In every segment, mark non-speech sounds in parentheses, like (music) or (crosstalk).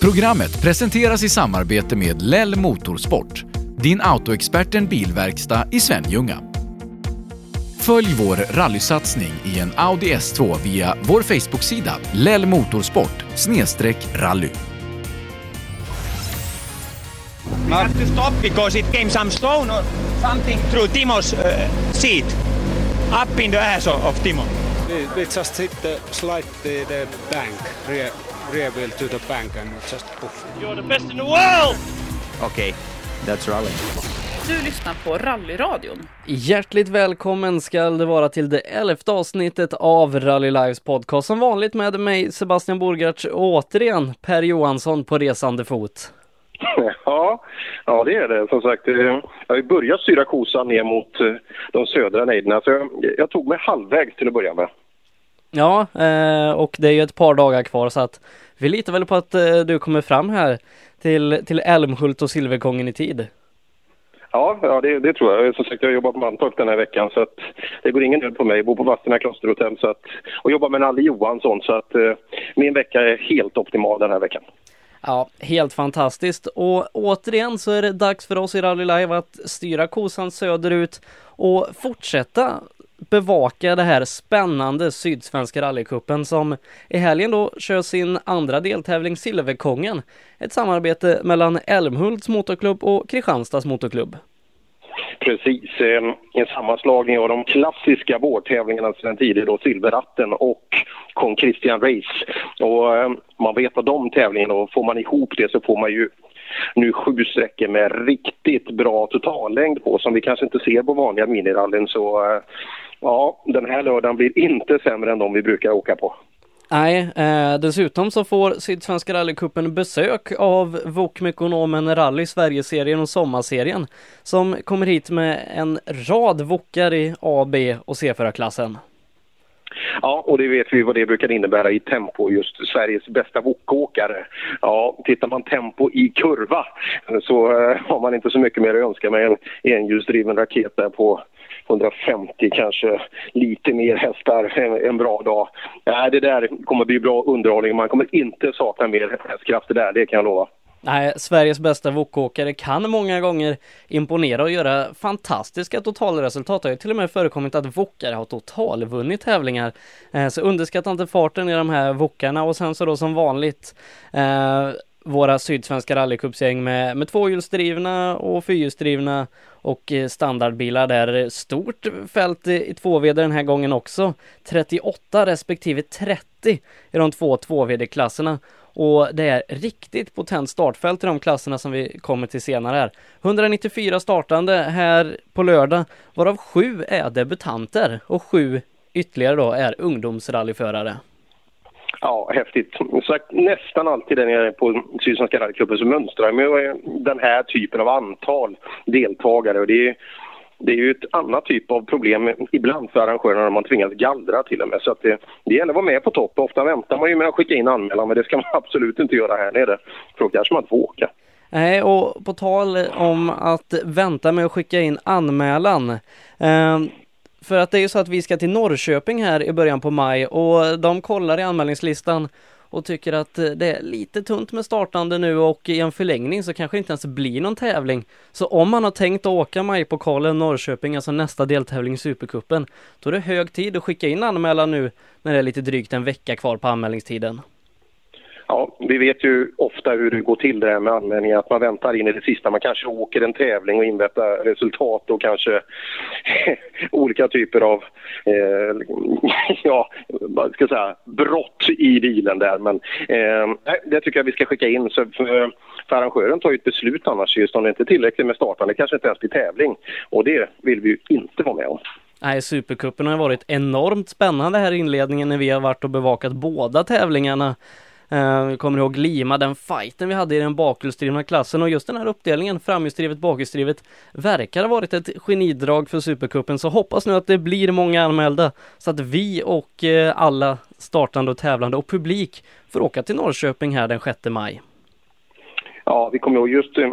Programmet presenteras i samarbete med Lell Motorsport, din autoexperten bilverkstad i Svenljunga. Följ vår rallysatsning i en Audi S2 via vår Facebook-sida Lell Motorsport rally. We have to stop because it came some stone or something through Timo's uh, seat, up in the ass of, of Timo. We, we just hit the slide the, the bank, rear, rear wheel to the bank and just poof. You're the best in the world! Okay, that's rally. Du lyssnar på Rallyradion. Hjärtligt välkommen ska det vara till det elfte avsnittet av Rally Lives podcast. Som vanligt med mig Sebastian Borgartz och återigen Per Johansson på resande fot. (laughs) Ja, ja det är det. Som sagt, eh, jag har ju börjat styra kosan ner mot eh, de södra nejderna. Så jag, jag tog mig halvvägs till att börja med. Ja, eh, och det är ju ett par dagar kvar så att vi litar väl på att du kommer fram här till, till Älmhult och Silverkongen i tid. Ja, ja det, det, tror jag. Som sagt, jag har jobbat på Mantorp den här veckan så att det går ingen nöd på mig. Jag bor på Vadstena klosterhotell så att, och jobbar med Nalle Johansson så att eh, min vecka är helt optimal den här veckan. Ja, helt fantastiskt. Och återigen så är det dags för oss i Rally Live att styra kosan söderut och fortsätta bevaka det här spännande Sydsvenska rallycupen som i helgen då kör sin andra deltävling Silverkongen. Ett samarbete mellan Älmhults motorklubb och Kristianstads motorklubb. Precis, eh, en sammanslagning av de klassiska vårtävlingarna sedan tidigare då Silverratten och Kong Christian Race. Och eh, man vet vad de tävlingarna, och får man ihop det så får man ju nu sju sträckor med riktigt bra totallängd på som vi kanske inte ser på vanliga minirallyn. Så eh, ja, den här lördagen blir inte sämre än de vi brukar åka på. Nej, eh, dessutom så får Sydsvenska rallycupen besök av Wok-Mekonomen Rally Sverigeserien och Sommarserien som kommer hit med en rad Wokar i A, B och C4-klassen. Ja, och det vet vi vad det brukar innebära i tempo, just Sveriges bästa wokåkare. Ja, tittar man tempo i kurva så uh, har man inte så mycket mer att önska med en enhjulsdriven raket där på 150 kanske lite mer hästar en, en bra dag. Nej, det där kommer bli bra underhållning. Man kommer inte sakna mer hästkrafter där, det kan jag lova. Nej, Sveriges bästa wokåkare kan många gånger imponera och göra fantastiska totalresultat. Det har ju till och med förekommit att wokare har totalvunnit tävlingar. Eh, så underskatta inte farten i de här wokarna och sen så då som vanligt eh, våra sydsvenska rallycupsgäng med, med tvåhjulsdrivna och fyrhjulsdrivna och eh, standardbilar där. Eh, stort fält i 2VD den här gången också. 38 respektive 30 i de två 2VD-klasserna. Och det är riktigt potent startfält i de klasserna som vi kommer till senare här. 194 startande här på lördag, varav sju är debutanter och sju ytterligare då är ungdomsrallyförare. Ja, häftigt. Så nästan alltid när jag är på Sydsvenska rallyklubben så mönstrar jag med den här typen av antal deltagare. Och det är, det är ju ett annat typ av problem ibland för arrangörerna när man tvingas gallra till och med. Så att det, det gäller att vara med på topp. Ofta väntar man ju med att skicka in anmälan men det ska man (laughs) absolut inte göra här nere. För då kanske man inte får åka. Nej, och på tal om att vänta med att skicka in anmälan. Eh, för att det är ju så att vi ska till Norrköping här i början på maj och de kollar i anmälningslistan och tycker att eh, det är lite tunt med startande nu och i en förlängning så kanske det inte ens blir någon tävling. Så om man har tänkt att åka majpokalen Norrköping, alltså nästa deltävling i Supercupen, då är det hög tid att skicka in anmälan nu när det är lite drygt en vecka kvar på anmälningstiden. Ja, vi vet ju ofta hur det går till det här med anmälningar, att man väntar in i det sista. Man kanske åker en tävling och inväntar resultat och kanske (laughs) olika typer av, eh, (laughs) ja, vad ska jag säga, brott i bilen där. Men eh, det tycker jag vi ska skicka in. Så för, för arrangören tar ju ett beslut annars just om det inte är tillräckligt med startande, kanske inte ens blir tävling. Och det vill vi ju inte vara med om. Nej, Supercupen har varit enormt spännande här i inledningen när vi har varit och bevakat båda tävlingarna. Eh, vi kommer ihåg Lima, den fighten vi hade i den bakhjulsdrivna klassen och just den här uppdelningen, framhjulsdrivet, bakhjulsdrivet, verkar ha varit ett genidrag för Supercupen så hoppas nu att det blir många anmälda så att vi och eh, alla startande och tävlande och publik får åka till Norrköping här den 6 maj. Ja, vi kommer ihåg just eh,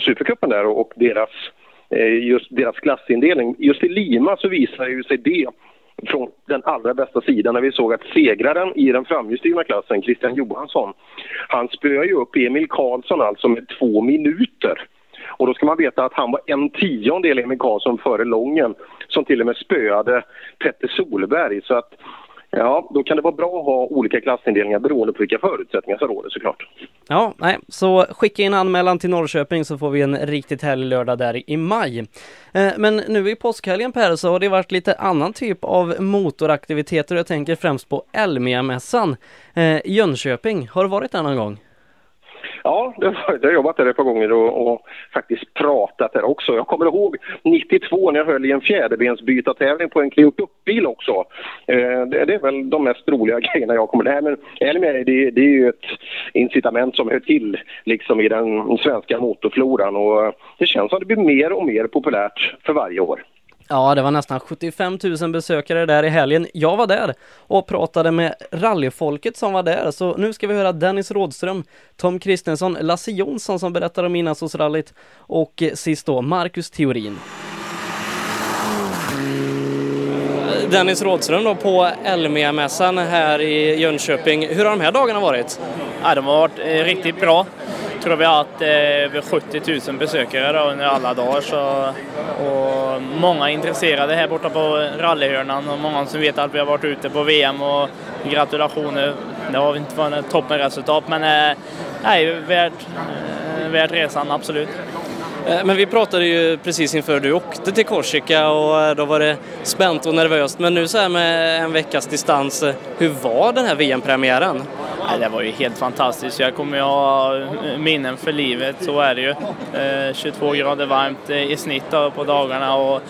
Supercupen där och deras, eh, just deras klassindelning. Just i Lima så visar ju sig det från den allra bästa sidan när vi såg att segraren i den framhjulsdrivna klassen, Christian Johansson, han spöade ju upp Emil Karlsson alltså med två minuter. Och då ska man veta att han var en tiondel Emil Karlsson före Lången som till och med spöade Petter Solberg. Så att Ja, då kan det vara bra att ha olika klassindelningar beroende på vilka förutsättningar som råder såklart. Ja, nej, så skicka in anmälan till Norrköping så får vi en riktigt härlig lördag där i maj. Eh, men nu i påskhelgen Per så har det varit lite annan typ av motoraktiviteter. Jag tänker främst på Elmia-mässan i eh, Jönköping. Har du varit där någon gång? Ja, det jag har jobbat där ett par gånger och, och, faktiskt pratat där också. Jag kommer ihåg 92 när jag höll i en fjäderbensbytartävling på en Clio Cup-bil också. Eh, det, det, är väl de mest roliga (laughs) grejerna jag kommer... ihåg. men det, det är ju ett incitament som hör till liksom i den svenska motorfloran och det känns som att det blir mer och mer populärt för varje år. Ja, det var nästan 75 000 besökare där i helgen. Jag var där och pratade med rallyfolket som var där, så nu ska vi höra Dennis Rådström, Tom Kristensson, Lasse Jonsson som berättar om Inlandsåsrallyt och sist då Marcus Theorin. Dennis Rådström då på Elmia-mässan här i Jönköping. Hur har de här dagarna varit? Ja, de har varit eh, riktigt bra tror vi har haft eh, över 70 000 besökare då, under alla dagar. Så, och många intresserade här borta på rallyhörnan och många som vet att vi har varit ute på VM och gratulationer. Det har inte varit ett toppenresultat men eh, nej, värt, eh, värt resan absolut. Eh, men vi pratade ju precis inför du åkte till Korsika och eh, då var det spänt och nervöst. Men nu så här med en veckas distans, eh, hur var den här VM-premiären? det var ju helt fantastiskt. Jag kommer ju ha minnen för livet, så är det ju. 22 grader varmt i snitt på dagarna och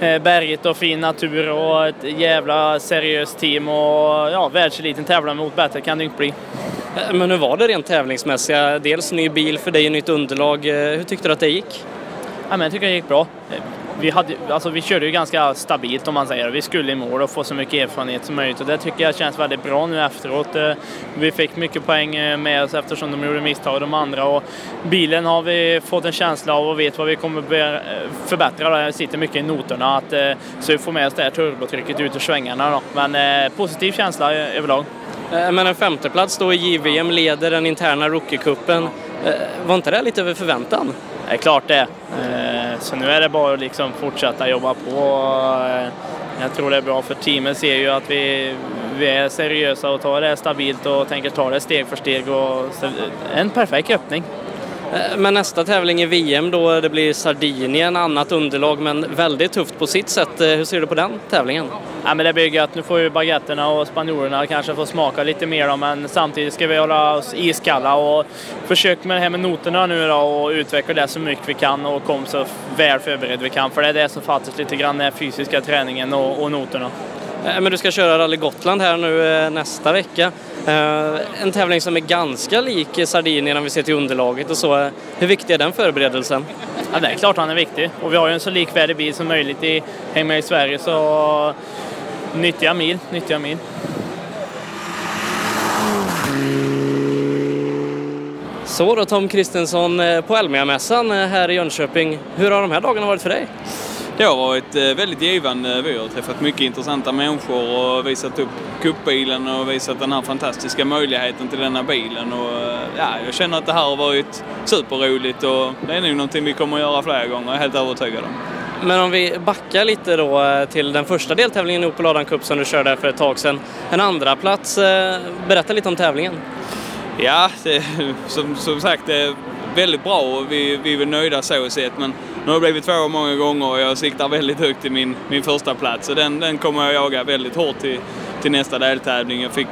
berget och fin natur och ett jävla seriöst team och ja, världseliten tävlar mot bättre kan det inte bli. Eh, men hur var det rent tävlingsmässiga? Dels ny bil för dig, nytt underlag. Eh, hur tyckte du att det gick? Ja, men jag tycker det gick bra. Eh, vi, hade, alltså, vi körde ju ganska stabilt om man säger. Vi skulle i mål och få så mycket erfarenhet som möjligt och det tycker jag känns väldigt bra nu efteråt. Vi fick mycket poäng med oss eftersom de gjorde misstag de andra och bilen har vi fått en känsla av och vet vad vi kommer förbättra. Det sitter mycket i noterna att, så vi får med oss det här turbotrycket ut ur svängarna. Då. Men positiv känsla överlag. Eh, men en femteplats då i JVM leder den interna rookiecupen. Eh, var inte det lite över förväntan? Det är klart det. Eh, så nu är det bara att liksom fortsätta jobba på. Jag tror det är bra för teamet ser ju att vi, vi är seriösa och tar det stabilt och tänker ta det steg för steg. Och en perfekt öppning. Eh, men nästa tävling i VM då, det blir Sardinien, annat underlag men väldigt tufft på sitt sätt. Eh, hur ser du på den tävlingen? Ja, men det blir gött. Nu får ju baguetterna och spanjorerna kanske få smaka lite mer då, men samtidigt ska vi hålla oss iskalla och försöka med det här med noterna nu då och utveckla det så mycket vi kan och kom så väl förberedd vi kan. För det är det som fattas lite grann, den fysiska träningen och, och noterna. Eh, men du ska köra Rally Gotland här nu nästa vecka. Eh, en tävling som är ganska lik Sardinien om vi ser till underlaget och så. Hur viktig är den förberedelsen? Ja, det är klart han är viktig. Och vi har ju en så likvärdig bil som möjligt i, hemma i Sverige så nyttiga mil, nyttiga mil. Så då Tom Kristensson eh, på Elmia-mässan eh, här i Jönköping. Hur har de här dagarna varit för dig? Det har varit eh, väldigt givande. Vi har träffat mycket intressanta människor och visat upp kuppbilen och visat den här fantastiska möjligheten till denna bilen. Och, eh, ja, jag känner att det här har varit superroligt och det är nog någonting vi kommer att göra fler gånger, jag är helt övertygad om. Men om vi backar lite då eh, till den första deltävlingen i Opel Adam Cup som du körde för ett tag sedan. En andra plats. berätta lite om tävlingen. Ja, det, (laughs) som, som sagt det väldigt bra och vi, vi är nöjda så sett men nu har det blivit två många gånger och jag siktar väldigt högt till min, min första plats. Så den, den kommer jag jaga väldigt hårt till, till nästa deltävling. Jag fick,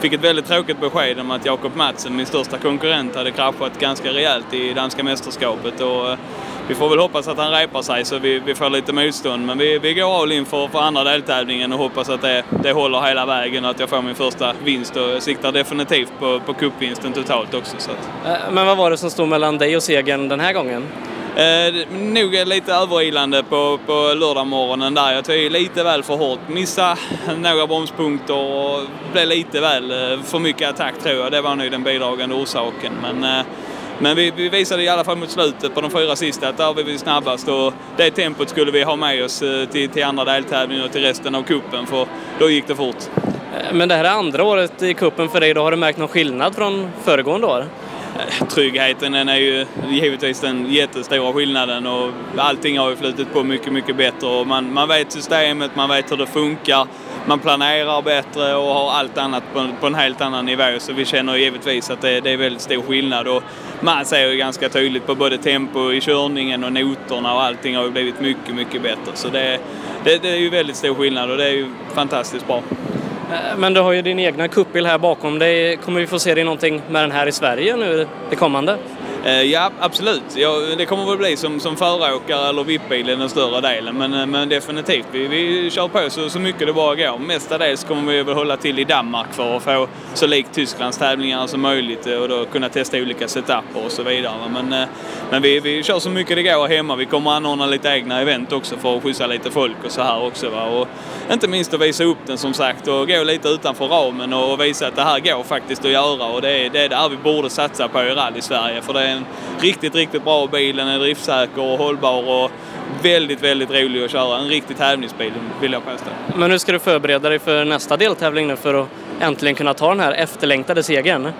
fick ett väldigt tråkigt besked om att Jakob Madsen, min största konkurrent, hade kraschat ganska rejält i danska mästerskapet. Och, eh, vi får väl hoppas att han repar sig så vi, vi får lite motstånd. Men vi, vi går all in för, för andra deltävlingen och hoppas att det, det håller hela vägen och att jag får min första vinst. Och siktar definitivt på, på cupvinsten totalt också. Så att. Eh, men vad var det som stod mellan dig och segern den här gången? Eh, nog lite överilande på, på lördagmorgonen där. Jag tog i lite väl för hårt. Missade några bromspunkter och blev lite väl eh, för mycket attack tror jag. Det var nog den bidragande orsaken. Men eh, men vi, vi visade i alla fall mot slutet på de fyra sista att där var vi snabbast och det tempot skulle vi ha med oss eh, till, till andra deltävlingar och till resten av kuppen för då gick det fort. Men det här är andra året i kuppen för dig. Då har du märkt någon skillnad från föregående år? tryggheten den är ju givetvis den jättestora skillnaden och allting har ju flutit på mycket, mycket bättre och man, man vet systemet, man vet hur det funkar, man planerar bättre och har allt annat på, på en helt annan nivå så vi känner givetvis att det, det är väldigt stor skillnad och man ser ju ganska tydligt på både tempo i körningen och noterna och allting har ju blivit mycket, mycket bättre så det, det, det är ju väldigt stor skillnad och det är ju fantastiskt bra. Eh, men du har ju din egna kuppel här bakom dig. Kommer vi få se dig någonting med den här i Sverige nu det kommande? Eh, ja, absolut. Ja, det kommer väl bli som, som föråkare eller VIP-bilen den större delen. Men, eh, men definitivt, vi, vi kör på så, så mycket det bara går. Mestadels kommer vi väl hålla till i Danmark för att få så likt Tysklands tävlingar som möjligt eh, och då kunna testa olika setuper och så vidare. Men, men vi, vi kör så mycket det går hemma. Vi kommer anordna lite egna event också för att skjutsa lite folk och så här också. Va? Och inte minst att visa upp den som sagt och gå lite utanför ramen och visa att det här går faktiskt att göra och det är, det är där vi borde satsa på i rally Sverige. För det är en riktigt, riktigt bra bil. Den är driftsäker och hållbar och väldigt, väldigt rolig att köra. En riktig tävlingsbil vill jag påstå. Men hur ska du förbereda dig för nästa deltävling nu för att äntligen kunna ta den här efterlängtade segern?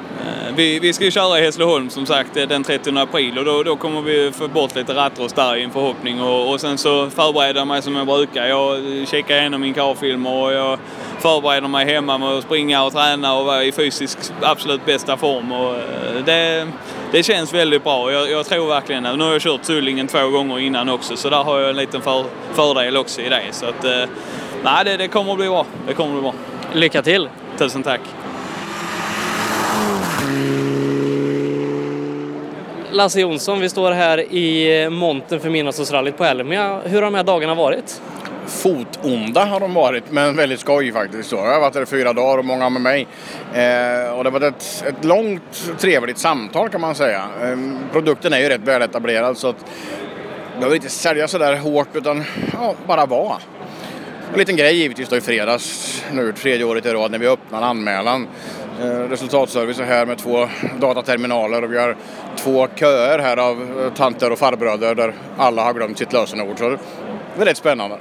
Vi, vi ska ju köra i Hässleholm som sagt den 30 april och då, då kommer vi få bort lite rattrost där i en förhoppning och, och sen så förbereder jag mig som jag brukar. Jag kikar igenom min karfilm och jag förbereder mig hemma med att springa och träna och vara i fysisk absolut bästa form. Och det, det känns väldigt bra. Jag, jag tror verkligen det. Nu har jag kört Sullingen två gånger innan också så där har jag en liten för, fördel också i det. Så att, nej, det, det kommer att bli bra. Det kommer att bli bra. Lycka till! Tusen tack! Lasse Jonsson, vi står här i montern för Midnattsrallyt på Elmia. Hur har de här dagarna varit? Fotonda har de varit, men väldigt skoj faktiskt. Så jag har varit där i fyra dagar och många med mig. Eh, och det var ett, ett långt trevligt samtal kan man säga. Eh, produkten är ju rätt väletablerad så att behöver inte sälja sådär hårt utan ja, bara vara. En liten grej givetvis då i fredags, nu tredje året i rad när vi öppnar anmälan. Eh, resultatservice är här med två dataterminaler och vi har två köer här av tanter och farbröder där alla har glömt sitt lösenord. Så det är rätt spännande.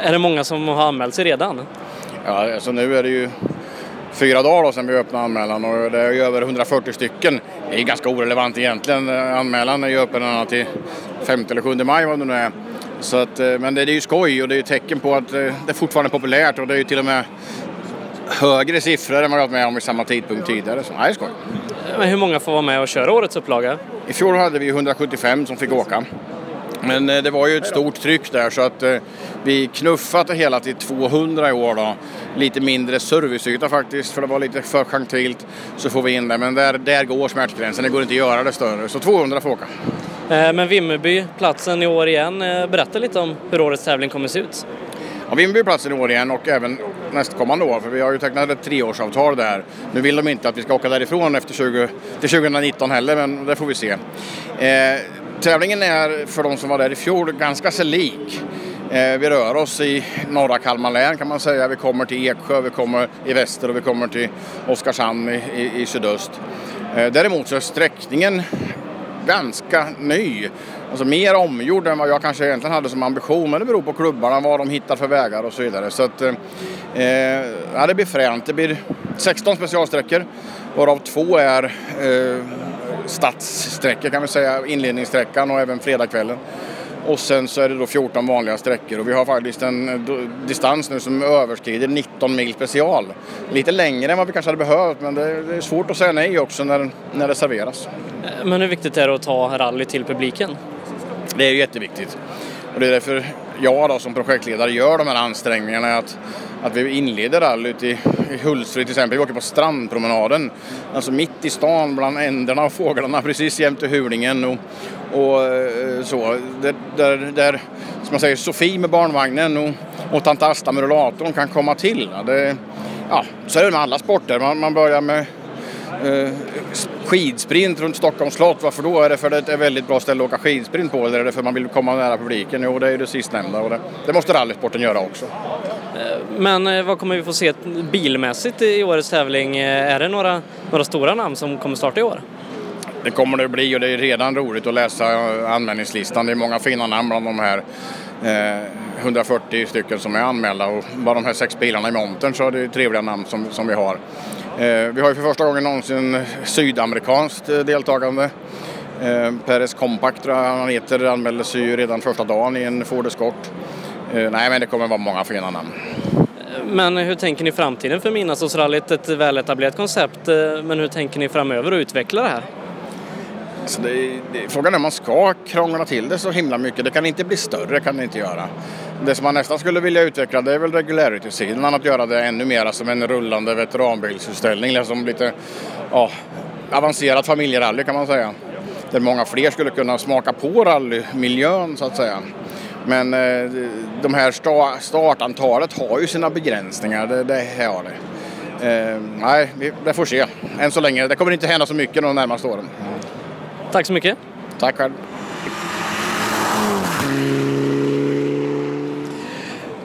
Är det många som har anmält sig redan? Ja, alltså nu är det ju fyra dagar då sedan vi öppnade anmälan och det är ju över 140 stycken. Det är ganska orelevant egentligen. Anmälan är ju öppen till 5 eller 7 maj vad det nu är. Så att, men det är ju skoj och det är ju tecken på att det fortfarande är populärt och det är ju till och med högre siffror än vad jag varit med om vid samma tidpunkt tidigare. Så är skoj. Men hur många får vara med och köra årets upplaga? I fjol hade vi 175 som fick åka. Men det var ju ett stort tryck där så att vi knuffade hela till 200 i år då. Lite mindre serviceyta faktiskt för det var lite för gentilt. Så får vi in det men där, där går smärtgränsen, det går inte att göra det större. Så 200 får åka. Men Vimmerby, platsen i år igen. Berätta lite om hur årets tävling kommer se ut. Ja, Vimmerby platsen i år igen och även nästkommande år för vi har ju tecknat ett treårsavtal där. Nu vill de inte att vi ska åka därifrån efter 20, till 2019 heller men det får vi se. Eh, tävlingen är för de som var där i fjol ganska sig lik. Eh, vi rör oss i norra Kalmar län kan man säga. Vi kommer till Eksjö, vi kommer i väster och vi kommer till Oskarshamn i, i, i sydöst. Eh, däremot så är sträckningen ganska ny. Alltså mer omgjord än vad jag kanske egentligen hade som ambition. Men det beror på klubbarna, vad de hittar för vägar och så vidare. Så att, eh, eh ja, det blir fränt. Det blir 16 specialsträckor varav två är eh, stadssträckor kan vi säga. Inledningssträckan och även fredagskvällen. Och sen så är det då 14 vanliga sträckor och vi har faktiskt en distans nu som överskrider 19 mil special. Lite längre än vad vi kanske hade behövt men det är svårt att säga nej också när, när det serveras. Men hur viktigt är det att ta rally till publiken? Det är jätteviktigt. Och det är därför jag då som projektledare gör de här ansträngningarna att, att vi inleder rallyt i, i Hultsfred till exempel. Vi åker på strandpromenaden, alltså mitt i stan bland änderna och fåglarna (laughs) precis jämte Hulingen och, och eh, så. Där, där, där som man säger, Sofie med barnvagnen och, och tant Asta med rullatorn kan komma till. Det, ja, så är det med alla sporter. Man, man börjar med skidsprint runt Stockholms slott. Varför då? Är det för att det är ett väldigt bra ställe att åka skidsprint på eller är det för att man vill komma nära publiken? Jo, det är ju det sistnämnda och det, det måste rallysporten göra också. Men vad kommer vi få se bilmässigt i årets tävling? Är det några, några stora namn som kommer starta i år? det kommer det att bli och det är redan roligt att läsa anmälningslistan. Det är många fina namn bland de här eh, 140 stycken som är anmälda och bara de här sex bilarna i montern så är det trevliga namn som, som vi har. Eh, vi har ju för första gången någonsin sydamerikanskt eh, deltagande. Eh, Peres Compact tror jag han heter anmäldes ju redan första dagen i en Ford Escort. Eh, nej men det kommer vara många fina namn. Men hur tänker ni framtiden för Midnattsåsrallyt? Ett väletablerat koncept, eh, men hur tänker ni framöver att utveckla det här? Så det, det, frågan är om man ska krångla till det så himla mycket. Det kan inte bli större, kan det inte göra. Det som man nästan skulle vilja utveckla det är väl regularity-sidan, att göra det ännu mer som en rullande veteranbilsutställning, liksom lite ja, avancerat familjerally kan man säga. Där många fler skulle kunna smaka på rallymiljön så att säga. Men eh, de här startantalet har ju sina begränsningar, det, det har det. Eh, nej, vi, det får se. Än så länge. Det kommer inte hända så mycket de närmaste åren. Tack så mycket. Tack själv.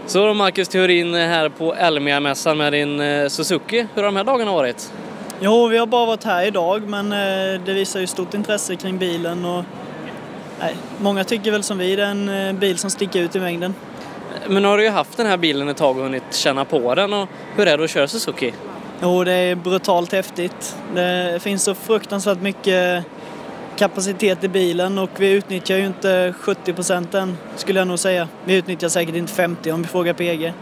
Så då Marcus Theorin här på Elmia-mässan med din eh, Suzuki. Hur har de här dagarna varit? Jo, vi har bara varit här idag men eh, det visar ju stort intresse kring bilen och nej, många tycker väl som vi, det är en eh, bil som sticker ut i mängden. Men nu har du ju haft den här bilen ett tag och hunnit känna på den och hur är det att köra Suzuki? Jo, det är brutalt häftigt. Det finns så fruktansvärt mycket kapacitet i bilen och vi utnyttjar ju inte 70 procent än, skulle jag nog säga. Vi utnyttjar säkert inte 50 om vi frågar PG.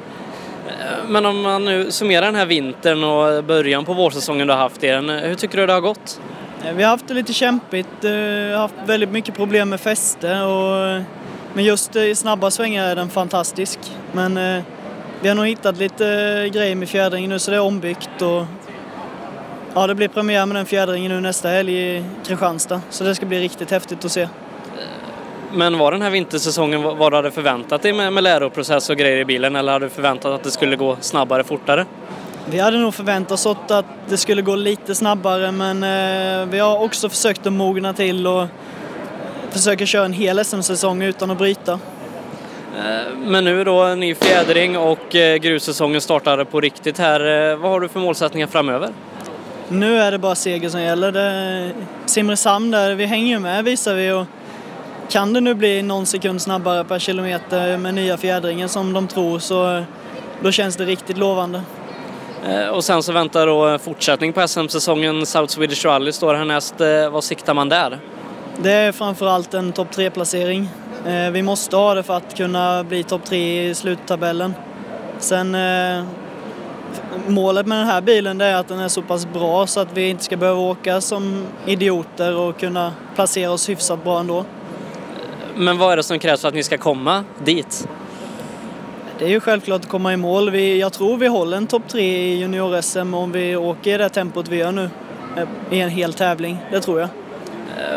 Men om man nu summerar den här vintern och början på vårsäsongen du har haft i den, hur tycker du det har gått? Vi har haft det lite kämpigt, har haft väldigt mycket problem med fäste och men just i snabba svängar är den fantastisk. Men eh, vi har nog hittat lite grejer med fjädringen nu så det är ombyggt och ja, det blir premiär med den fjädringen nu nästa helg i Kristianstad. Så det ska bli riktigt häftigt att se. Men var den här vintersäsongen vad du hade förväntat dig med, med läroprocess och grejer i bilen eller hade du förväntat att det skulle gå snabbare, fortare? Vi hade nog förväntat oss att det skulle gå lite snabbare men eh, vi har också försökt att mogna till och försöka köra en hel SM-säsong utan att bryta. Eh, men nu då ny fjädring och eh, grussäsongen startar på riktigt här. Vad har du för målsättningar framöver? Nu är det bara seger som gäller. Det, Simrishamn där, vi hänger ju med visar vi och kan det nu bli någon sekund snabbare per kilometer med nya fjädringen som de tror så då känns det riktigt lovande. Och sen så väntar då fortsättning på SM-säsongen. South Swedish Rally står härnäst. Vad siktar man där? Det är framförallt en topp 3-placering. Vi måste ha det för att kunna bli topp 3 i sluttabellen. Sen målet med den här bilen det är att den är så pass bra så att vi inte ska behöva åka som idioter och kunna placera oss hyfsat bra ändå. Men vad är det som krävs för att ni ska komma dit? Det är ju självklart att komma i mål. Vi, jag tror vi håller en topp tre i junior-SM om vi åker i det tempot vi gör nu i en hel tävling. Det tror jag.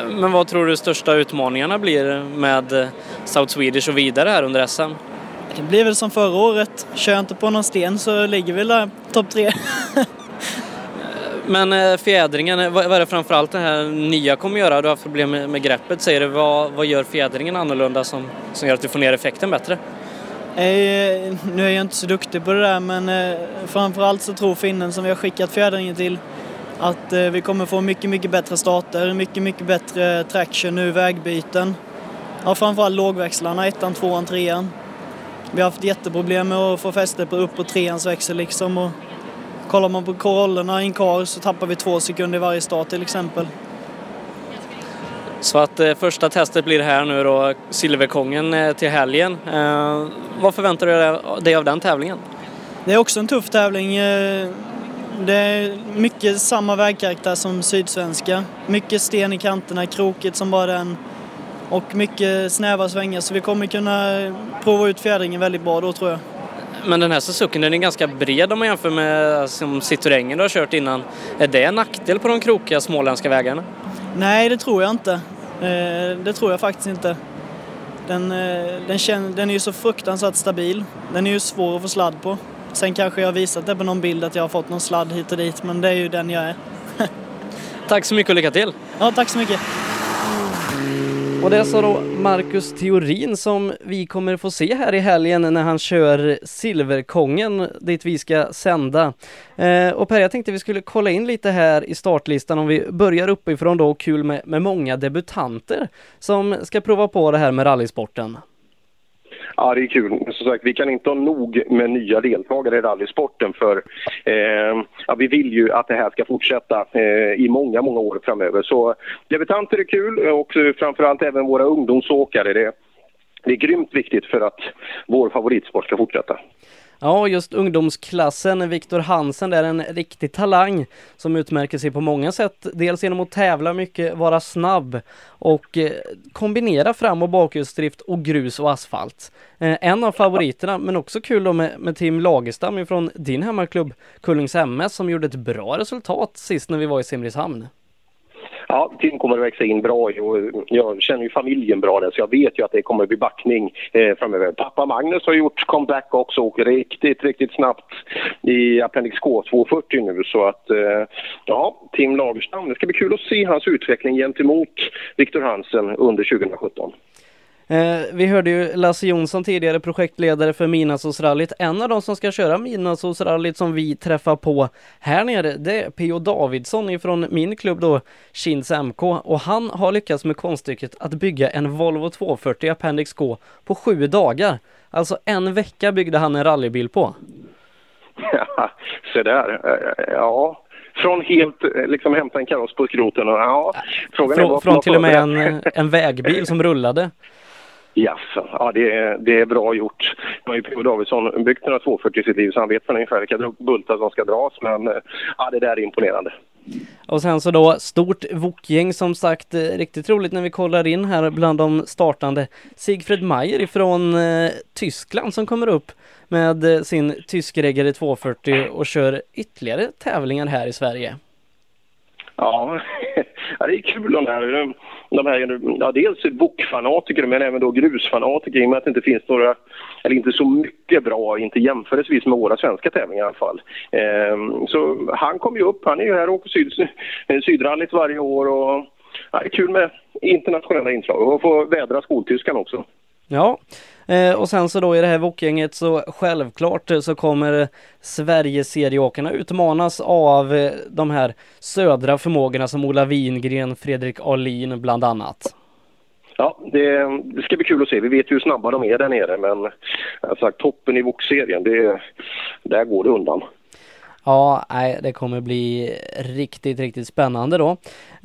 Men vad tror du största utmaningarna blir med South Swedish och vidare här under SM? Det blir väl som förra året. Kör jag inte på någon sten så ligger vi där topp tre. Men fjädringen, vad är det framförallt det här nya kommer göra? Du har haft problem med, med greppet säger du. Vad, vad gör fjädringen annorlunda som, som gör att du får ner effekten bättre? Eh, nu är jag inte så duktig på det där men eh, framförallt så tror finnen som vi har skickat fjädringen till att eh, vi kommer få mycket, mycket bättre starter, mycket, mycket bättre traction nu, vägbyten. Ja, framförallt lågväxlarna, ettan, tvåan, trean. Vi har haft jätteproblem med att få fäste på upp och treans växel liksom. Och kollar man på korollerna i en kar så tappar vi två sekunder i varje start till exempel. Så att eh, första testet blir här nu då, Silverkongen eh, till helgen. Eh, vad förväntar du dig av den tävlingen? Det är också en tuff tävling. Eh, det är mycket samma vägkaraktär som Sydsvenska. Mycket sten i kanterna, krokigt som bara den. Och mycket snäva svängar så vi kommer kunna prova ut fjädringen väldigt bra då tror jag. Men den här Suzuki den är ganska bred om man jämför med som Citroengen du har kört innan. Är det en nackdel på de krokiga småländska vägarna? Nej, det tror jag inte. Det tror jag faktiskt inte. Den, den, känner, den är ju så fruktansvärt stabil. Den är ju svår att få sladd på. Sen kanske jag har visat det på någon bild att jag har fått någon sladd hit och dit, men det är ju den jag är. (laughs) tack så mycket och lycka till! Ja, tack så mycket! Och det är så då Marcus Theorin som vi kommer få se här i helgen när han kör Silverkongen dit vi ska sända. Eh, och Per, jag tänkte vi skulle kolla in lite här i startlistan om vi börjar uppifrån då, kul med, med många debutanter som ska prova på det här med rallysporten. Ja, det är kul. Som sagt, vi kan inte ha nog med nya deltagare i rallysporten för eh, ja, vi vill ju att det här ska fortsätta eh, i många, många år framöver. Så debutanter är kul och framförallt även våra ungdomsåkare. Det, det är grymt viktigt för att vår favoritsport ska fortsätta. Ja, just ungdomsklassen, Viktor Hansen, det är en riktig talang som utmärker sig på många sätt. Dels genom att tävla mycket, vara snabb och eh, kombinera fram och bakhjulsdrift och grus och asfalt. Eh, en av favoriterna, men också kul då med, med Tim Lagerstam från din hemmaklubb Kullings MS som gjorde ett bra resultat sist när vi var i Simrishamn. Ja, Tim kommer att växa in bra jag känner ju familjen bra där så jag vet ju att det kommer att bli backning eh, framöver. Pappa Magnus har gjort comeback också och åker riktigt, riktigt snabbt i Appendix K 240 nu så att eh, ja, Tim Lagerstam, det ska bli kul att se hans utveckling gentemot Viktor Hansen under 2017. Eh, vi hörde ju Lasse Jonsson tidigare projektledare för Midnattssolsrallyt. En av de som ska köra Midnattssolsrallyt som vi träffar på här nere det är P.O. Davidsson ifrån min klubb då Kins MK och han har lyckats med konststycket att bygga en Volvo 240 Appendix K på sju dagar. Alltså en vecka byggde han en rallybil på. Ja, (laughs) se där. Ja, från helt, liksom hämta en kaross på skroten och ja, frågan från, är från till och med en, en vägbil som rullade. Yes. Ja, det är, det är bra gjort. Nu har ju P.O. Davidsson byggt några 240 i sitt liv så han vet ungefär vilka bultar som ska dras men eh, ja, det där är imponerande. Och sen så då stort vokgäng som sagt, eh, riktigt roligt när vi kollar in här bland de startande. Sigfred Mayer ifrån eh, Tyskland som kommer upp med eh, sin tyskreggare 240 och kör ytterligare tävlingar här i Sverige. Ja, ja det är kul de här, de här ja, dels bokfanatiker men även då grusfanatiker i och med att det inte finns några, eller inte så mycket bra, inte jämförelsevis med våra svenska tävlingar i alla fall. Ehm, så han kommer ju upp, han är ju här och åker syd, sydrallyt varje år och ja, det är kul med internationella inslag och få vädra skoltyskan också. Ja, eh, och sen så då i det här vokgänget så självklart så kommer Sverigeserieåkarna utmanas av eh, de här södra förmågorna som Ola Wingren, Fredrik Alin bland annat. Ja, det, det, ska bli kul att se. Vi vet ju hur snabba de är där nere men alltså, toppen i VOK-serien, det, där går det undan. Ja, nej, det kommer bli riktigt, riktigt spännande då.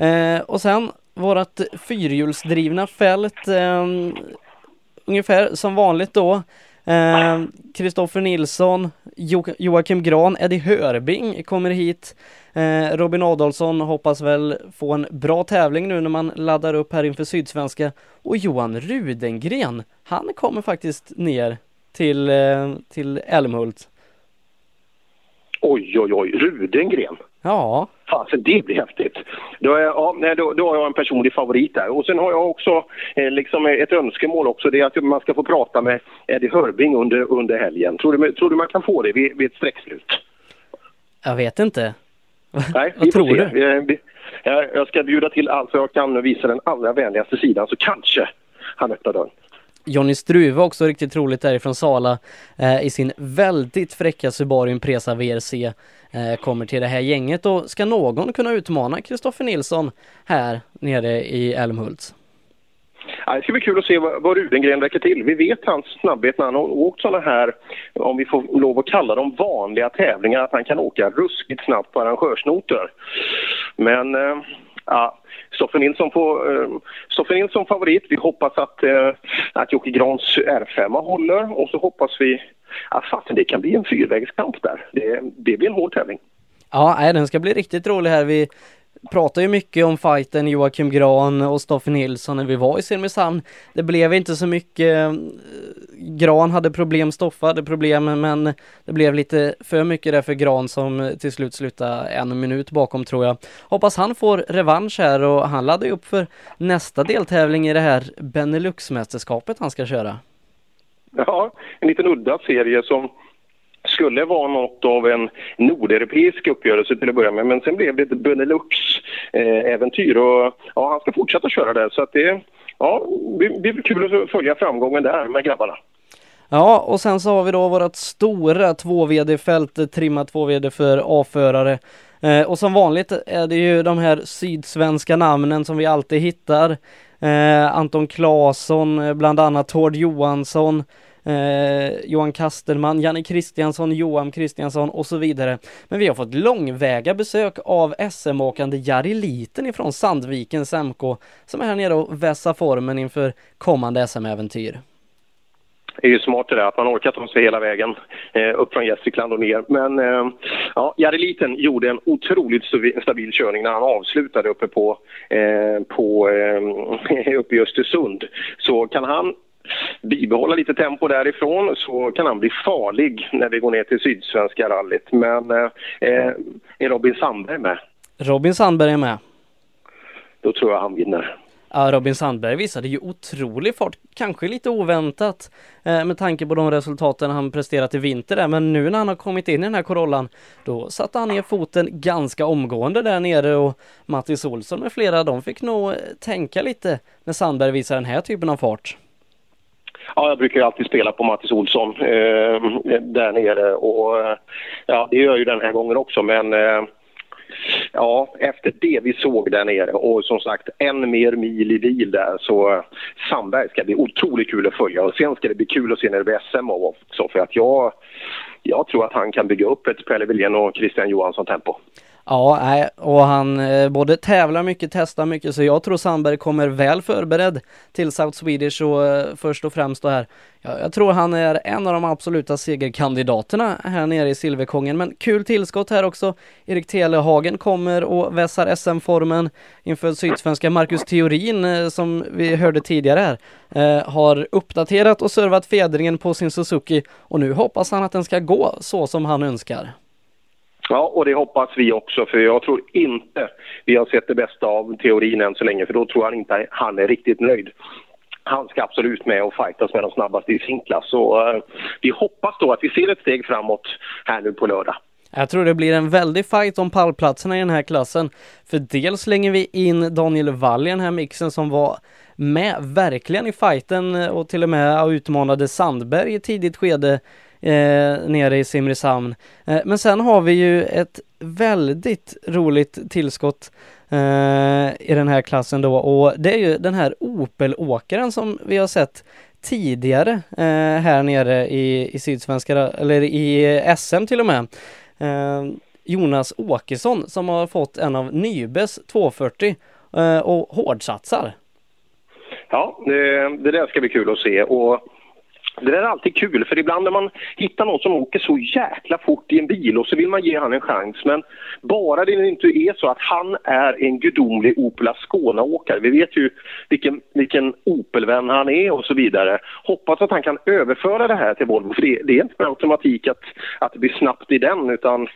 Eh, och sen vårat fyrhjulsdrivna fält eh, ungefär som vanligt då. Eh, Kristoffer eh, Nilsson, jo Joakim Gran, Eddie Hörbing kommer hit. Eh, Robin Adolfsson hoppas väl få en bra tävling nu när man laddar upp här inför Sydsvenska. Och Johan Rudengren, han kommer faktiskt ner till, eh, till Älmhult. Oj, oj, oj, Rudengren. Ja. Fasen, det blir häftigt. Då, är, ja, då, då har jag en personlig favorit där. Och sen har jag också eh, liksom ett önskemål också. Det är att man ska få prata med Eddie Hörbing under, under helgen. Tror du, tror du man kan få det vid, vid ett streckslut? Jag vet inte. Nej, (laughs) Vad tror du? Vi, vi, jag ska bjuda till allt jag kan och visa den allra vänligaste sidan så kanske han öppnar dörren. Jonny Struve också riktigt roligt därifrån Sala eh, i sin väldigt fräcka Subaru Impresa VRC eh, kommer till det här gänget och ska någon kunna utmana Kristoffer Nilsson här nere i Älmhult? Ja, det ska bli kul att se vad, vad Rudengren räcker till. Vi vet hans snabbhet när han har åkt sådana här, om vi får lov att kalla dem vanliga tävlingar, att han kan åka ruskigt snabbt på arrangörsnoter. Men eh, ja, Stoffe Nilsson, får, eh, Stoffe Nilsson favorit. Vi hoppas att, eh, att Jocke Grans R5 håller och så hoppas vi att fasen, det kan bli en fyrvägskamp där. Det, det blir en hård tävling. Ja, nej, den ska bli riktigt rolig här. Vi pratar ju mycket om fighten Joakim Gran och Stoffe Nilsson när vi var i Simrishamn. Det blev inte så mycket. Eh, Gran hade problem, Stoffe hade problem, men det blev lite för mycket där för Gran som till slut slutade en minut bakom tror jag. Hoppas han får revansch här och han laddar ju upp för nästa deltävling i det här Benelux-mästerskapet han ska köra. Ja, en liten udda serie som skulle vara något av en nordeuropeisk uppgörelse till att börja med. Men sen blev det ett Benelux-äventyr och ja, han ska fortsätta köra där. Så att det, ja, det blir kul att följa framgången där med grabbarna. Ja, och sen så har vi då vårt stora 2VD-fält, trimmat 2VD för A-förare. Eh, och som vanligt är det ju de här sydsvenska namnen som vi alltid hittar. Eh, Anton Claesson, eh, bland annat Tord Johansson, eh, Johan Kasterman, Janne Kristiansson, Johan Kristiansson och så vidare. Men vi har fått långväga besök av SM-åkande Jari Liten ifrån Sandvikens MK som är här nere och vässar formen inför kommande SM-äventyr är ju smart det där att man orkar ta sig hela vägen eh, upp från Gästrikland och ner. Men eh, ja, Jari Liten gjorde en otroligt stabil körning när han avslutade uppe på, eh, på eh, (laughs) uppe i Östersund. Så kan han bibehålla lite tempo därifrån så kan han bli farlig när vi går ner till Sydsvenska rallyt. Men eh, eh, är Robin Sandberg med? Robin Sandberg är med. Då tror jag han vinner. Ja, Robin Sandberg visade ju otrolig fart, kanske lite oväntat eh, med tanke på de resultaten han presterat i vinter där, men nu när han har kommit in i den här Corollan då satte han ner foten ganska omgående där nere och Mattis Olsson med flera, de fick nog tänka lite när Sandberg visar den här typen av fart. Ja, jag brukar ju alltid spela på Mattis Olsson eh, där nere och eh, ja, det gör jag ju den här gången också, men eh, ja, efter det vi såg där nere och som sagt en mer mil i bil där så Sandberg ska bli otroligt kul att följa och sen ska det bli kul att se när det blir SM också för att jag, jag tror att han kan bygga upp ett Pelle Wilén och Christian Johansson-tempo. Ja, nej, och han eh, både tävlar mycket, testar mycket, så jag tror Sandberg kommer väl förberedd till South Swedish och eh, först och främst då här. Jag tror han är en av de absoluta segerkandidaterna här nere i Silverkongen, men kul tillskott här också. Erik Telehagen kommer och vässar SM-formen inför sydsvenska Marcus Theorin eh, som vi hörde tidigare här. Eh, har uppdaterat och servat fjädringen på sin Suzuki och nu hoppas han att den ska gå så som han önskar. Ja, och det hoppas vi också, för jag tror inte vi har sett det bästa av teorin än så länge, för då tror jag inte han är riktigt nöjd. Han ska absolut med och fightas med de snabbaste i sin klass. Så uh, vi hoppas då att vi ser ett steg framåt här nu på lördag. Jag tror det blir en väldig fight om pallplatserna i den här klassen. För dels slänger vi in Daniel Wall i den här mixen som var med verkligen i fighten eh, och till och med utmanade Sandberg i tidigt skede eh, nere i Simrishamn. Eh, men sen har vi ju ett väldigt roligt tillskott eh, i den här klassen då och det är ju den här Opel-åkaren som vi har sett tidigare eh, här nere i, i Sydsvenska, eller i SM till och med. Eh, Jonas Åkesson som har fått en av Nybes 240 eh, och hårdsatsar. Ja, det, det där ska bli kul att se och det där är alltid kul, för ibland när man hittar någon som åker så jäkla fort i en bil och så vill man ge han en chans. Men bara det inte är så att han är en gudomlig Opel Ascona-åkare. Vi vet ju vilken, vilken Opel-vän han är och så vidare. Hoppas att han kan överföra det här till Volvo, för det, det är inte med automatik att, att det blir snabbt i den. Utan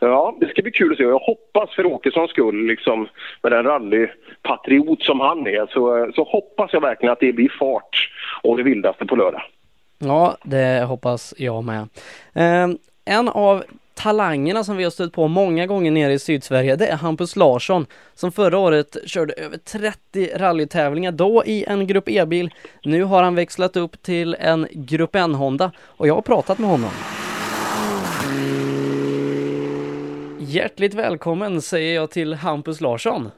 ja, det ska bli kul att se. Jag hoppas för Åkessons skull, liksom, med den rallypatriot som han är, så, så hoppas jag verkligen att det blir fart och det vildaste på lördag. Ja, det hoppas jag med. Eh, en av talangerna som vi har stött på många gånger nere i Sydsverige, det är Hampus Larsson som förra året körde över 30 rallytävlingar, då i en Grupp E-bil. Nu har han växlat upp till en Grupp N-Honda och jag har pratat med honom. Hjärtligt välkommen säger jag till Hampus Larsson.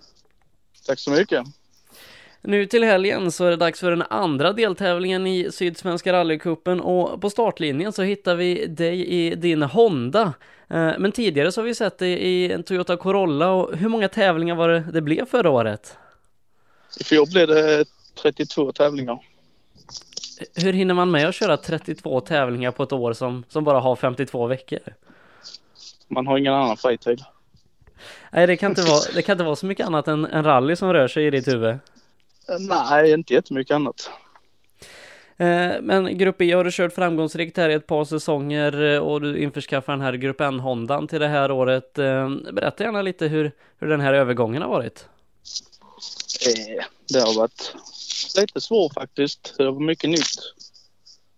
Tack så mycket. Nu till helgen så är det dags för den andra deltävlingen i Sydsvenska rallycupen och på startlinjen så hittar vi dig i din Honda. Eh, men tidigare så har vi sett dig i en Toyota Corolla och hur många tävlingar var det det blev förra året? I fjol blev det 32 tävlingar. Hur hinner man med att köra 32 tävlingar på ett år som, som bara har 52 veckor? Man har ingen annan fritid. Nej, det kan inte vara, det kan inte vara så mycket annat än en rally som rör sig i ditt huvud. Nej, inte jättemycket annat. Eh, men Grupp E har du kört framgångsrikt här i ett par säsonger eh, och du införskaffar den här Grupp N-Hondan till det här året. Eh, berätta gärna lite hur, hur den här övergången har varit. Det har varit lite svårt faktiskt. Det var mycket nytt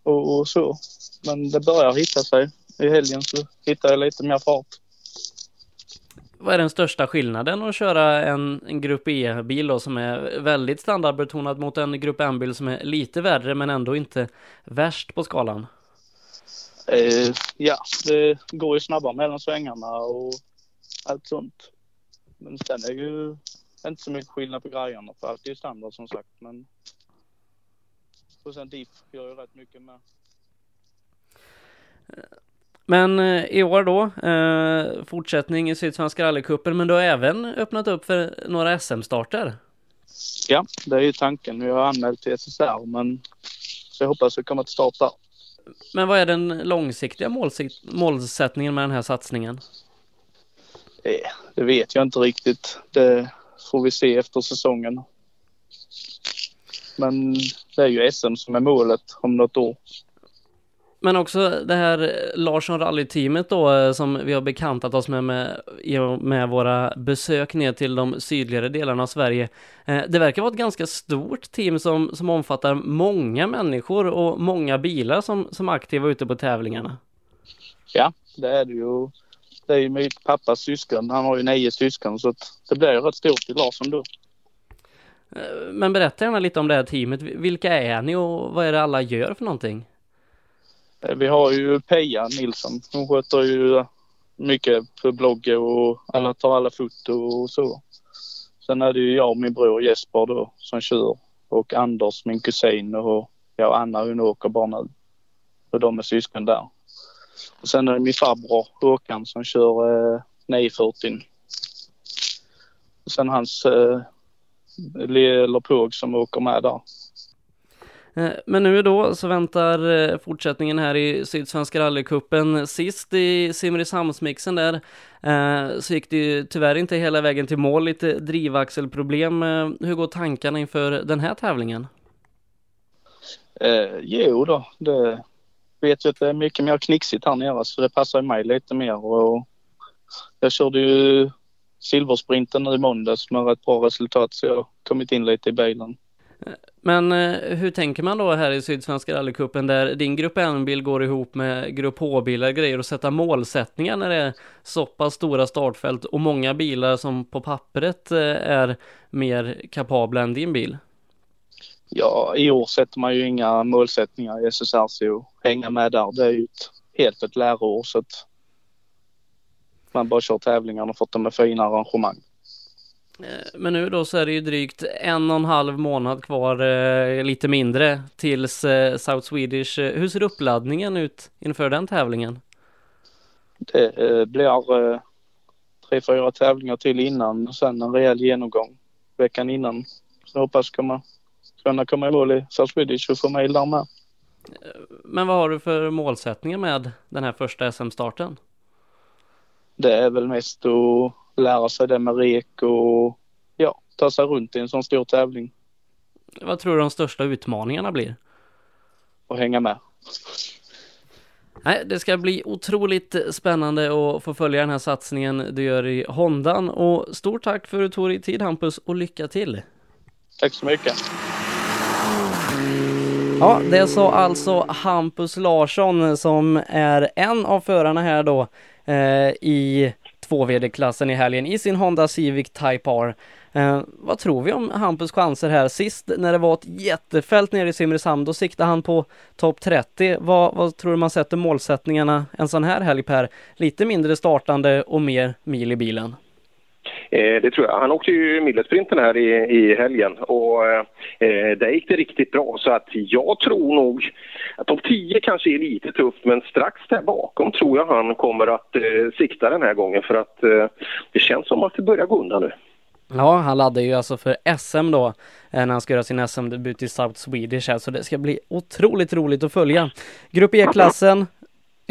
och, och så. Men det börjar hitta sig. I helgen så hittar jag lite mer fart vad är den största skillnaden att köra en, en Grupp E-bil då som är väldigt standardbetonad mot en Grupp M-bil som är lite värre men ändå inte värst på skalan? Eh, ja, det går ju snabbare mellan svängarna och allt sånt. Men sen är ju inte så mycket skillnad på grejerna för allt är ju standard som sagt. Men och sen diff gör ju rätt mycket med. Men eh, i år då, eh, fortsättning i Sydsvenska rallycupen, men du har även öppnat upp för några SM-starter. Ja, det är ju tanken. Vi har anmält till SSR men så jag hoppas vi kommer till start där. Men vad är den långsiktiga målsättningen med den här satsningen? Det, det vet jag inte riktigt. Det får vi se efter säsongen. Men det är ju SM som är målet om något år. Men också det här Larsson Rally-teamet då eh, som vi har bekantat oss med, med med våra besök ner till de sydligare delarna av Sverige. Eh, det verkar vara ett ganska stort team som, som omfattar många människor och många bilar som, som aktiva ute på tävlingarna. Ja, det är det ju. Det är ju mitt pappas syskon. Han har ju nio syskon så det blir ju rätt stort i Larsson då. Eh, men berätta gärna lite om det här teamet. Vilka är ni och vad är det alla gör för någonting? Eh, vi har ju Peja Nilsson. Hon sköter ju eh, mycket för bloggen och alla tar alla foto och så. Sen är det ju jag och min bror Jesper då som kör och Anders min kusin och ja, Anna hon åker bara nu. Och de är syskon där. Och sen är det min farbror Håkan som kör eh, 940. Och sen hans eh, eller Påg som åker med där. Eh, men nu då så väntar eh, fortsättningen här i Sydsvenska rallycupen. Sist i Simrishamnsmixen där eh, så gick det ju tyvärr inte hela vägen till mål, lite drivaxelproblem. Hur går tankarna inför den här tävlingen? Eh, jo då, det vet ju att det är mycket mer knixigt här nere så det passar mig lite mer och jag körde ju silversprinten nu i måndags med rätt bra resultat så jag har kommit in lite i bilen. Men eh, hur tänker man då här i Sydsvenska rallycupen där din grupp N-bil går ihop med grupp H-bilar grejer och sätta målsättningar när det är så pass stora startfält och många bilar som på pappret eh, är mer kapabla än din bil? Ja, i år sätter man ju inga målsättningar i SSRC att hänga med där. Det är ju ett, helt ett läroår så att man bara kör tävlingarna och fått dem med fina arrangemang. Eh, men nu då så är det ju drygt en och en halv månad kvar, eh, lite mindre, tills eh, South Swedish. Hur ser uppladdningen ut inför den tävlingen? Det blir tre, fyra tävlingar till innan och sen en rejäl genomgång veckan innan. Så jag hoppas komma, kunna komma i mål i South Swedish och få mejl där med. Men vad har du för målsättningar med den här första SM-starten? Det är väl mest att lära sig det med rek och ja, ta sig runt i en sån stor tävling. Vad tror du de största utmaningarna blir? Att hänga med. Nej, det ska bli otroligt spännande att få följa den här satsningen du gör i Hondan och stort tack för att du tog dig tid Hampus och lycka till! Tack så mycket! Ja, det sa alltså Hampus Larsson som är en av förarna här då eh, i 2VD-klassen i helgen i sin Honda Civic Type R. Eh, vad tror vi om Hampus chanser här? Sist när det var ett jättefält nere i Simrishamn, då siktade han på topp 30. Vad, vad tror du man sätter målsättningarna en sån här helg Per? Lite mindre startande och mer mil i bilen. Eh, det tror jag. Han åkte ju millersprinten här i, i helgen och eh, eh, där gick det riktigt bra. Så att jag tror nog att topp 10 kanske är lite tufft men strax där bakom tror jag han kommer att eh, sikta den här gången för att eh, det känns som att det börjar gå undan nu. Ja, han laddar ju alltså för SM då eh, när han ska göra sin SM-debut i South Swedish här, så det ska bli otroligt roligt att följa. Grupp E-klassen,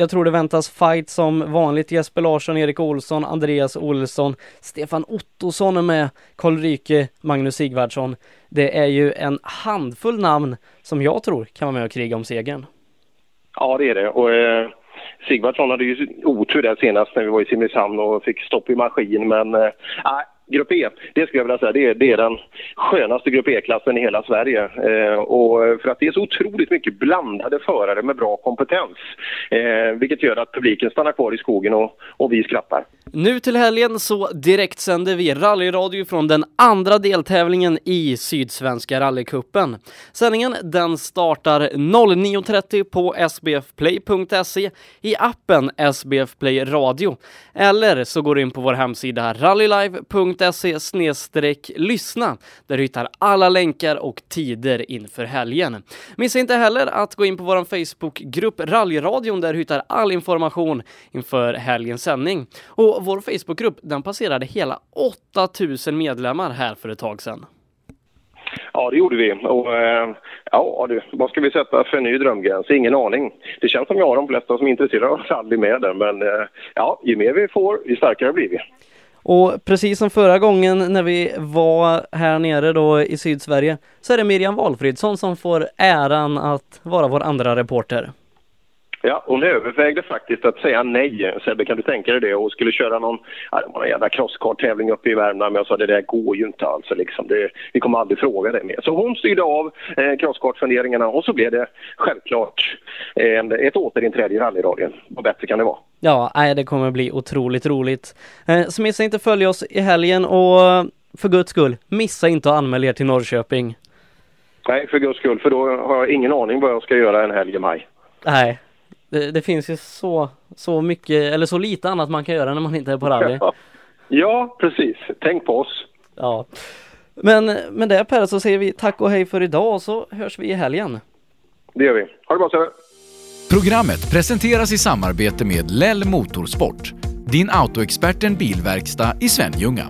jag tror det väntas fight som vanligt. Jesper Larsson, Erik Olsson, Andreas Olsson, Stefan Ottosson är med, Karl Ryke, Magnus Sigvardsson. Det är ju en handfull namn som jag tror kan vara med och kriga om segern. Ja, det är det. Och, eh, Sigvardsson hade ju otur där senast när vi var i Simrishamn och fick stopp i maskin. Men eh, grupp E, det skulle jag vilja säga, det är, det är den skönaste Grupp E-klassen i hela Sverige. Eh, och för att det är så otroligt mycket blandade förare med bra kompetens. Eh, vilket gör att publiken stannar kvar i skogen och, och vi skrattar. Nu till helgen så direktsänder vi rallyradio från den andra deltävlingen i Sydsvenska rallycupen. Sändningen den startar 09.30 på sbfplay.se i appen SBF Play Radio. Eller så går du in på vår hemsida rallylive.se lyssna där du hittar alla länkar och tider inför helgen. Missa inte heller att gå in på vår Facebookgrupp Rallyradion där du hittar all information inför helgens sändning. Och vår Facebookgrupp den passerade hela 8000 medlemmar här för ett tag sedan. Ja, det gjorde vi. Och, eh, ja, du, vad ska vi sätta för ny drömgräns? Ingen aning. Det känns som jag har de flesta som är intresserade av rally med där, men eh, ja, ju mer vi får, ju starkare blir vi. Och precis som förra gången när vi var här nere då i Sydsverige så är det Miriam Valfridsson som får äran att vara vår andra reporter. Ja, hon övervägde faktiskt att säga nej. Sebbe, kan du tänka dig det? Och skulle köra någon, ja, jävla crosskart-tävling uppe i Värmland. Men jag sa det där går ju inte alls. Liksom. Det, vi kommer aldrig fråga det mer. Så hon styrde av eh, crosskart-funderingarna och så blev det självklart eh, ett återinträde i rallyradion. Vad bättre kan det vara? Ja, nej, det kommer bli otroligt roligt. Eh, så missa inte följa oss i helgen och för guds skull, missa inte att anmäla er till Norrköping. Nej, för guds skull, för då har jag ingen aning vad jag ska göra en helg i maj. Nej, det, det, finns ju så, så mycket, eller så lite annat man kan göra när man inte är på rally. Ja, ja precis. Tänk på oss. Ja. Men med det Per så säger vi tack och hej för idag och så hörs vi i helgen. Det gör vi. Ha det bra Sören. Programmet presenteras i samarbete med Lell Motorsport, din autoexperten bilverkstad i Svenljunga.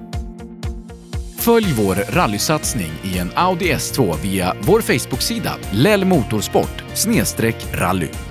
Följ vår rallysatsning i en Audi S2 via vår Facebook-sida Lell Motorsport rally.